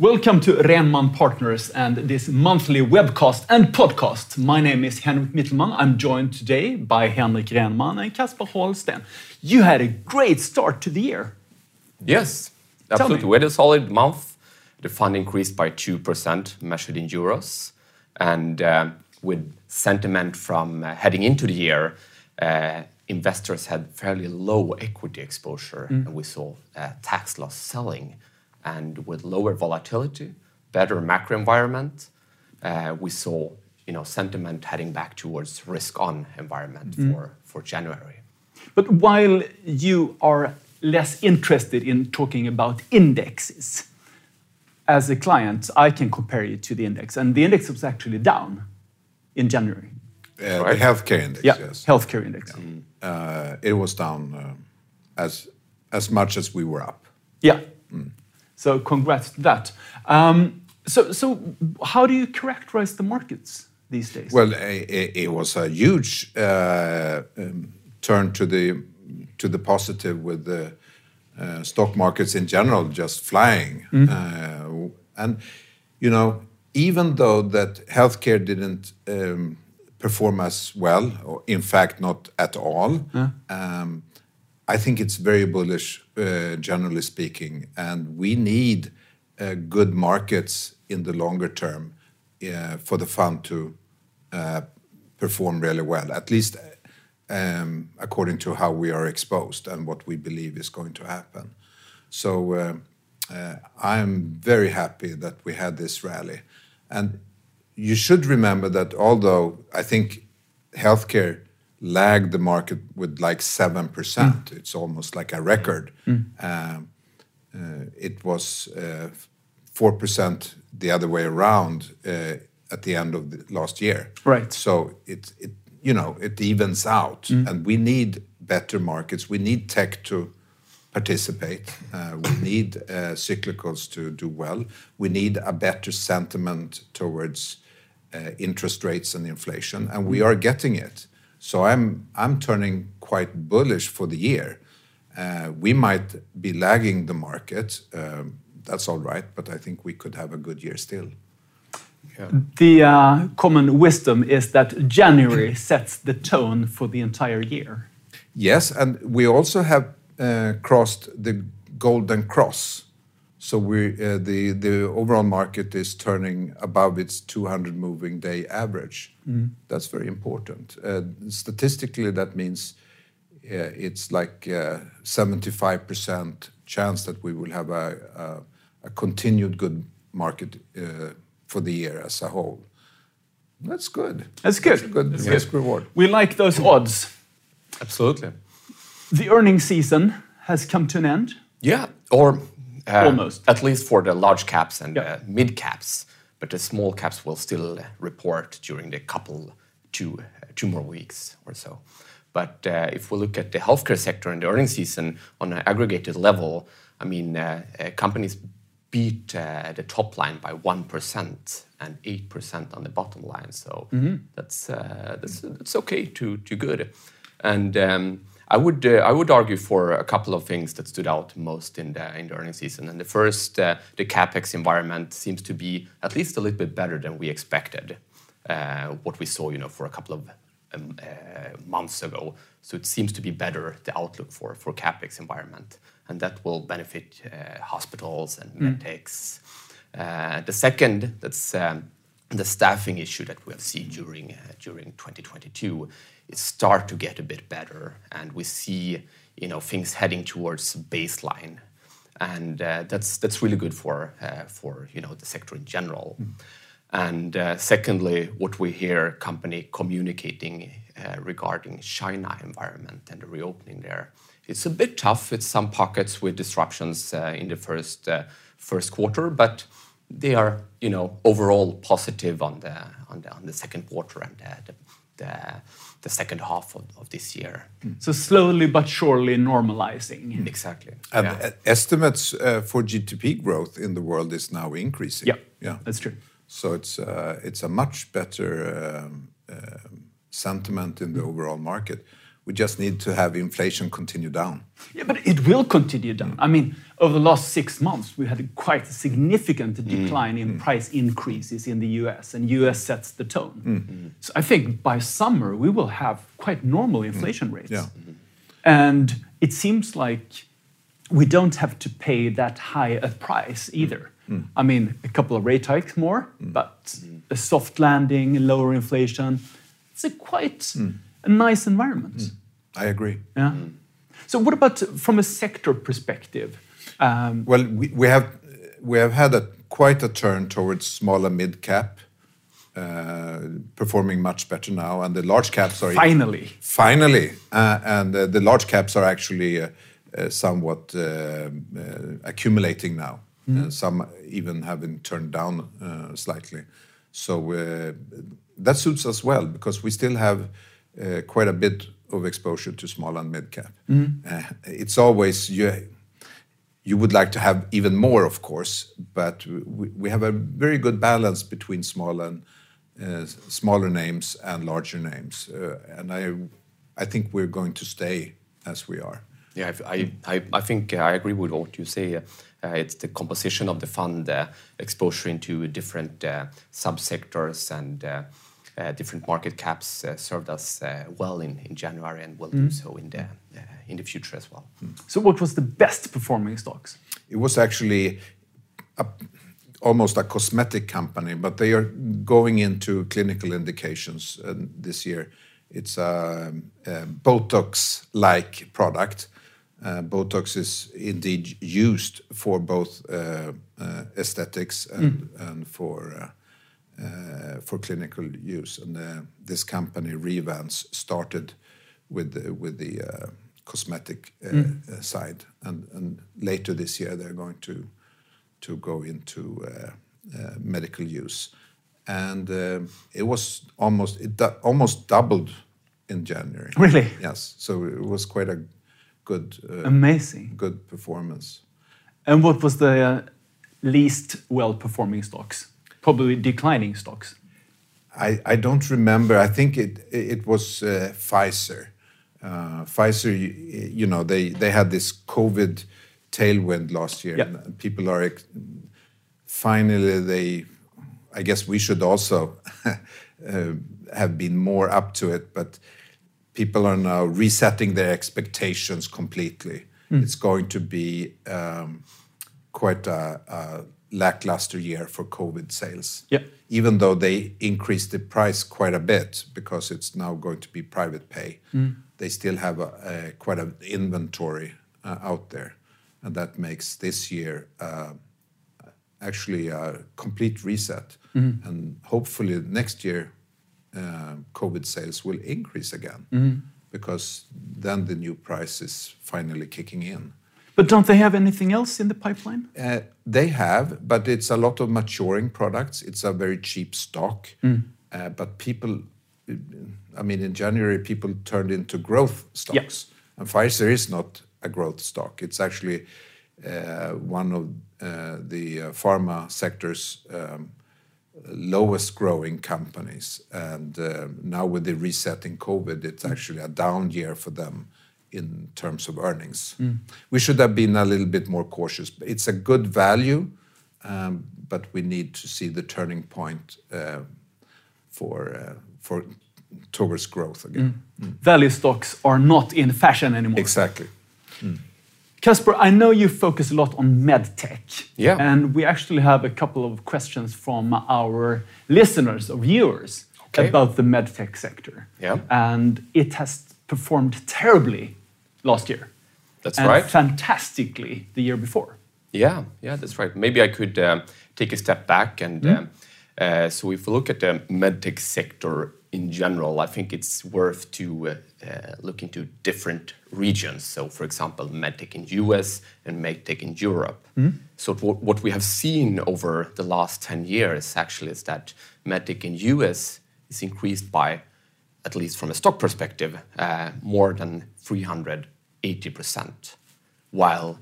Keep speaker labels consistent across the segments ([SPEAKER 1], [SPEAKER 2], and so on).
[SPEAKER 1] Welcome to Rhenman Partners and this monthly webcast and podcast. My name is Henrik Mittelman. I'm joined today by Henrik Rhenman and Kasper Holsten. You had a great start to the year.
[SPEAKER 2] Yes, absolutely. We had a solid month. The fund increased by 2% measured in euros. And uh, with sentiment from uh, heading into the year, uh, investors had fairly low equity exposure, mm. and we saw tax loss selling. And with lower volatility, better macro environment, uh, we saw you know sentiment heading back towards risk-on environment mm-hmm. for for January.
[SPEAKER 1] But while you are less interested in talking about indexes, as a client, I can compare you to the index. And the index was actually down in January.
[SPEAKER 3] Uh, the healthcare index,
[SPEAKER 1] Yeah,
[SPEAKER 3] yes.
[SPEAKER 1] healthcare index.
[SPEAKER 3] Uh, it was down um, as as much as we were up.
[SPEAKER 1] Yeah. Mm. So congrats to that. Um, so how do you characterize the markets these days?
[SPEAKER 3] Well, it was a huge uh, um, turn to the to the positive with the uh, stock markets in general just flying. Mm-hmm. Uh, and you know even though that healthcare didn't um, perform as well, or in fact not at all, I think it's very bullish, uh, generally speaking. And we need uh, good markets in the longer term uh, for the fund to perform really well, at least um, according to how we are exposed and what we believe is going to happen. So I'm very happy that we had this rally. And you should remember that although I think healthcare lagged the market with like 7%, mm. it's almost like a record. Mm. Um, uh, it was uh, 4% the other way around uh, at the end of last year.
[SPEAKER 1] Right.
[SPEAKER 3] So it it you know, it evens out. Mm. And we need better markets. We need tech to participate. We need cyclicals to do well. We need a better sentiment towards interest rates and inflation. And we are getting it. So I'm I'm turning quite bullish for the year. Uh, we might be lagging the market. Um, that's all right. But I think we could have a good year still.
[SPEAKER 1] The uh, common wisdom is that January sets the tone for the entire year.
[SPEAKER 3] Yes. And we also have uh, crossed the golden cross. So uh, the overall market is turning above its 200 moving day average. Mm-hmm. That's very important. Uh, statistically, that means uh, it's like 75% chance that we will have a continued good market for the year as a whole. That's good.
[SPEAKER 1] That's good.
[SPEAKER 3] That's a good risk-reward.
[SPEAKER 1] We like those odds.
[SPEAKER 2] Absolutely.
[SPEAKER 1] The earnings season has come to an end.
[SPEAKER 2] Yeah, or Um,
[SPEAKER 1] Almost.
[SPEAKER 2] at least for the large caps and mid caps. But the small caps will still report during the couple, two two more weeks or so. But uh, if we look at the healthcare sector in the earnings season on an aggregated level, I mean, uh, uh, companies beat the top line by 1% and 8% on the bottom line. So mm-hmm. that's okay to good. And um, I would uh, I would argue for a couple of things that stood out most in the in the earnings season. And the first, uh, the CapEx environment seems to be at least a little bit better than we expected, uh, what we saw you know, for a couple of um, uh, months ago. So it seems to be better, the outlook for for CapEx environment. And that will benefit hospitals and mm. medtechs. The second, that's um, the staffing issue that we have seen during during 2022, it started to get a bit better. And we see you know things heading towards baseline. And uh, that's that's really good for uh, for you know the sector in general. Mm-hmm. And uh, secondly, what we hear company communicating uh, regarding China environment and the reopening there, it's a bit tough. It's some pockets with disruptions in the first first quarter. But they are you know overall positive on the on the second quarter and the second half of this year. Hmm.
[SPEAKER 1] So slowly but surely normalizing.
[SPEAKER 2] Exactly.
[SPEAKER 3] Estimates uh, for GDP growth in the world is now increasing.
[SPEAKER 1] Yeah, that's true.
[SPEAKER 3] So it's uh, it's a much better um, um, sentiment in the hmm. overall market. We just need to have inflation continue down.
[SPEAKER 1] Yeah, but it will continue down. Mm. I mean, over the last six months, we had a quite a significant mm. decline in mm. price increases in the US, and US sets the tone. So I think by summer, we will have quite normal inflation rates.
[SPEAKER 3] Yeah. Mm-hmm.
[SPEAKER 1] And it seems like we don't have to pay that high a price either. I mean, a couple of rate hikes more, but a soft landing, lower inflation. It's a quite a nice environment.
[SPEAKER 3] I agree.
[SPEAKER 1] Yeah. So what about from a sector perspective? Um,
[SPEAKER 3] Well, we, we have we have had a quite a turn towards small and mid cap, uh, performing much better now, and the large caps are
[SPEAKER 1] finally.
[SPEAKER 3] finally, uh, and uh, the large caps are actually uh, uh, somewhat uh, uh, accumulating now. Uh, some even having turned down uh, slightly. So uh, that suits us well because we still have uh, quite a bit of exposure to small and mid cap. Uh, it's always you. You would like to have even more, of course, but we, we have a very good balance between small and uh, smaller names and larger names, uh, and I, I think we're going to stay as we are.
[SPEAKER 2] Yeah, I, I, I- I think uh, I agree with what you say. Uh, it's the composition of the fund, uh, exposure into different uh, subsectors and uh, uh, different market caps uh, served us uh, well in, in January and will do so in the, uh, in the future as well.
[SPEAKER 1] So what was the best performing stocks?
[SPEAKER 3] It was actually a, almost a cosmetic company, but they are going into clinical indications uh, this year. It's a, a Botox-like product. Uh, Botox is indeed used for both uh, uh, aesthetics and, and for uh, uh, for clinical use. And uh, this company, Revance, started with the, with the uh, cosmetic uh, uh, side, and, and later this year they're going to to go into uh, uh, medical use. And uh, it was almost it du- almost doubled in January.
[SPEAKER 1] Really?
[SPEAKER 3] Yes. So it was quite a good uh,
[SPEAKER 1] Amazing.
[SPEAKER 3] good performance.
[SPEAKER 1] And what was the uh, least well performing stocks? Probably declining stocks.
[SPEAKER 3] I, I don't remember. I think it it was uh, Pfizer. Uh, Pfizer, you, you know, they, they had this COVID tailwind last year,
[SPEAKER 1] Yeah.
[SPEAKER 3] and people are finally they. I guess we should also uh, have been more up to it, but people are now resetting their expectations completely. It's going to be um, quite a, a lackluster year for COVID sales
[SPEAKER 1] Yeah.
[SPEAKER 3] even though they increased the price quite a bit because it's now going to be private pay, they still have a, a quite an inventory uh, out there, and that makes this year uh, actually a complete reset. And hopefully next year, uh, COVID sales will increase again because then the new price is finally kicking in.
[SPEAKER 1] But don't they have anything else in the pipeline?
[SPEAKER 3] Uh, they have, but it's a lot of maturing products. It's a very cheap stock. Uh, but people, I mean, in January, people turned into growth stocks. And Pfizer is not a growth stock. It's actually uh, one of uh, the uh, pharma sector's um, lowest growing companies. And uh, now with the resetting COVID, it's actually a down year for them in terms of earnings. We should have been a little bit more cautious. It's a good value, um, but we need to see the turning point uh, for uh, for towards growth again.
[SPEAKER 1] Value stocks are not in fashion anymore.
[SPEAKER 3] Exactly.
[SPEAKER 1] Casper, I know you focus a lot on medtech.
[SPEAKER 2] Yeah.
[SPEAKER 1] And we actually have a couple of questions from our listeners or viewers
[SPEAKER 2] Okay.
[SPEAKER 1] about the medtech sector.
[SPEAKER 2] Yeah.
[SPEAKER 1] And it has performed terribly last year.
[SPEAKER 2] That's
[SPEAKER 1] and
[SPEAKER 2] right.
[SPEAKER 1] fantastically the year before.
[SPEAKER 2] Yeah, yeah, that's right. Maybe I could um, take a step back and um, uh, so if we look at the medtech sector in general, I think it's worth to uh, uh, look into different regions. So, for example, medtech in US and medtech in Europe. So, what, what we have seen over the last 10 years actually is that medtech in US is increased by, at least from a stock perspective, uh, more than 380%, while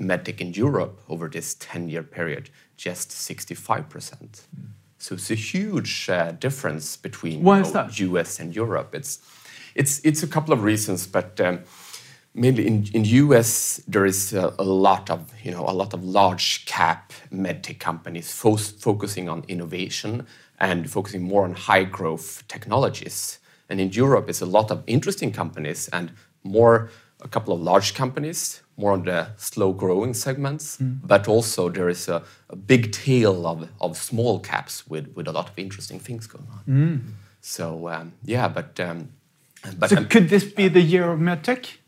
[SPEAKER 2] medtech in Europe over this 10 year period, just 65%. So it's a huge uh, difference between
[SPEAKER 1] Why
[SPEAKER 2] you know? US and Europe. It's, It's it's a couple of reasons, but um, mainly in in US there is a, a, lot of you know a lot of large cap medtech companies fo focusing on innovation and focusing more on high growth technologies. And in Europe, it's a lot of interesting companies and more a couple of large companies, more on the slow growing segments, mm. but also there is a, a, big tail of, of small caps with, with a lot of interesting things going on. Mm. So um, yeah, but um,
[SPEAKER 1] but so um, could this be the year of medtech?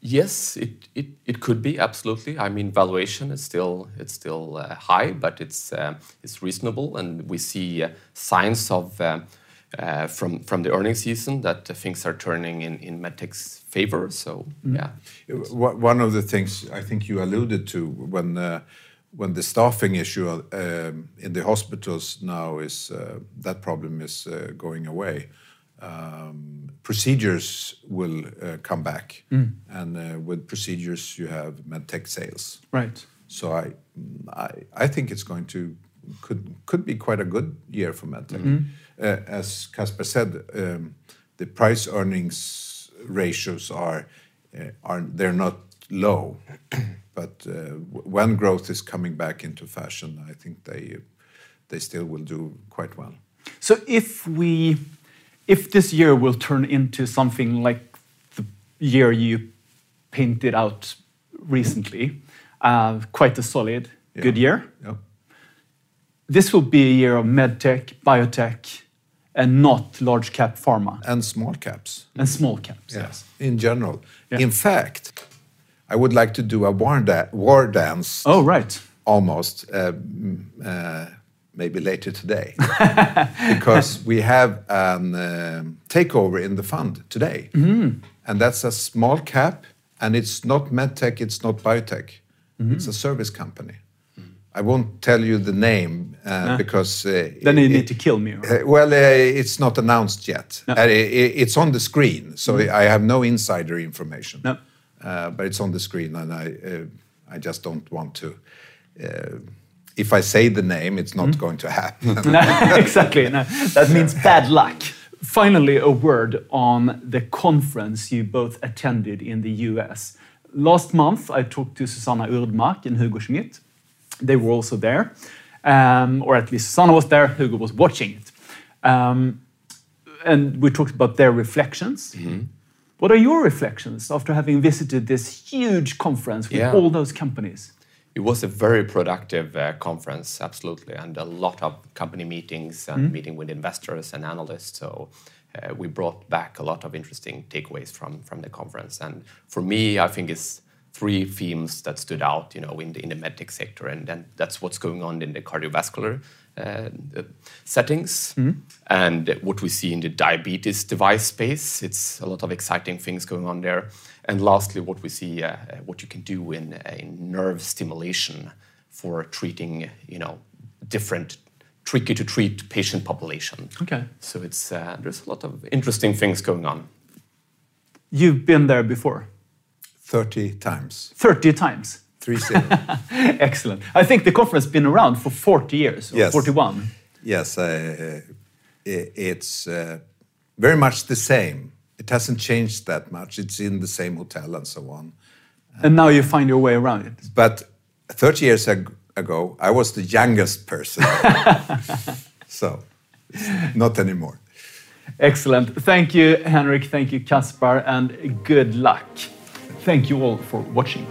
[SPEAKER 2] Yes, it, it, it could be absolutely. I mean, valuation is still it's still uh, high, but it's uh, it's reasonable, and we see uh, signs of uh, uh, from from the earnings season that things are turning in in medtech's favor. So mm. yeah,
[SPEAKER 3] one of the things I think you alluded to when uh, when the staffing issue um, in the hospitals now is that problem is going away um, procedures will uh, come back, mm. and uh, with procedures you have medtech sales.
[SPEAKER 1] Right.
[SPEAKER 3] So I, I, I think it's going to could could be quite a good year for medtech. Mm -hmm. Uh, as Casper said, um, the price earnings ratios are uh, are they're not low, but uh, when growth is coming back into fashion, I think they they still will do quite well.
[SPEAKER 1] So if we if this year will turn into something like the year you painted out recently, uh, quite a solid, yeah. good year. Yeah. This will be a year of medtech, biotech, and not large cap pharma.
[SPEAKER 3] And small caps.
[SPEAKER 1] And small caps,
[SPEAKER 3] yes. yes. In general. Yeah. In fact, I would like to do a war, da war dance.
[SPEAKER 1] Oh, right.
[SPEAKER 3] Almost. Uh, uh, maybe later today, because we have a um, uh, takeover in the fund today, mm. and that's a small cap, and it's not medtech, it's not biotech, mm. it's a service company. I won't tell you the name uh, because uh,
[SPEAKER 1] then you need to kill me.
[SPEAKER 3] Uh, well, uh, it's not announced yet. No. Uh, it, it's on the screen, so mm. I have no insider information. No. Uh, but it's on the screen, and I, I just don't want to if I say the name, it's not mm. going to happen.
[SPEAKER 1] no, exactly. No, that means bad luck. Finally, a word on the conference you both attended in the US. Last month, I talked to Susanna Urdmark and Hugo Schmidt. They were also there, um, or at least Susanna was there, Hugo was watching it. Um, and we talked about their reflections. Mm -hmm. What are your reflections after having visited this huge conference with yeah. all those companies?
[SPEAKER 2] it was a very productive uh, conference, absolutely, and a lot of company meetings and mm. meeting with investors and analysts. So uh, we brought back a lot of interesting takeaways from from the conference. And for me, I think it's three themes that stood out, you know, in the in the medtech sector, and then that's what's going on in the cardiovascular uh, settings mm. and what we see in the diabetes device space. It's a lot of exciting things going on there. And lastly, what we see, uh, what you can do in, uh, in nerve stimulation for treating, you know, different tricky to treat patient population.
[SPEAKER 1] Okay.
[SPEAKER 2] So it's uh, there's a lot of interesting things going on.
[SPEAKER 1] You've been there before.
[SPEAKER 3] Thirty times.
[SPEAKER 1] Thirty times.
[SPEAKER 3] Three zero.
[SPEAKER 1] Excellent. I think the conference has been around for forty years. Or yes. Forty-one.
[SPEAKER 3] Yes, uh, it's uh, very much the same it hasn't changed that much. It's in the same hotel and so on.
[SPEAKER 1] And now you find your way around it.
[SPEAKER 3] But 30 years ago, I was the youngest person. so, not anymore.
[SPEAKER 1] Excellent. Thank you, Henrik. Thank you, Kaspar, and good luck. Thank you all for watching.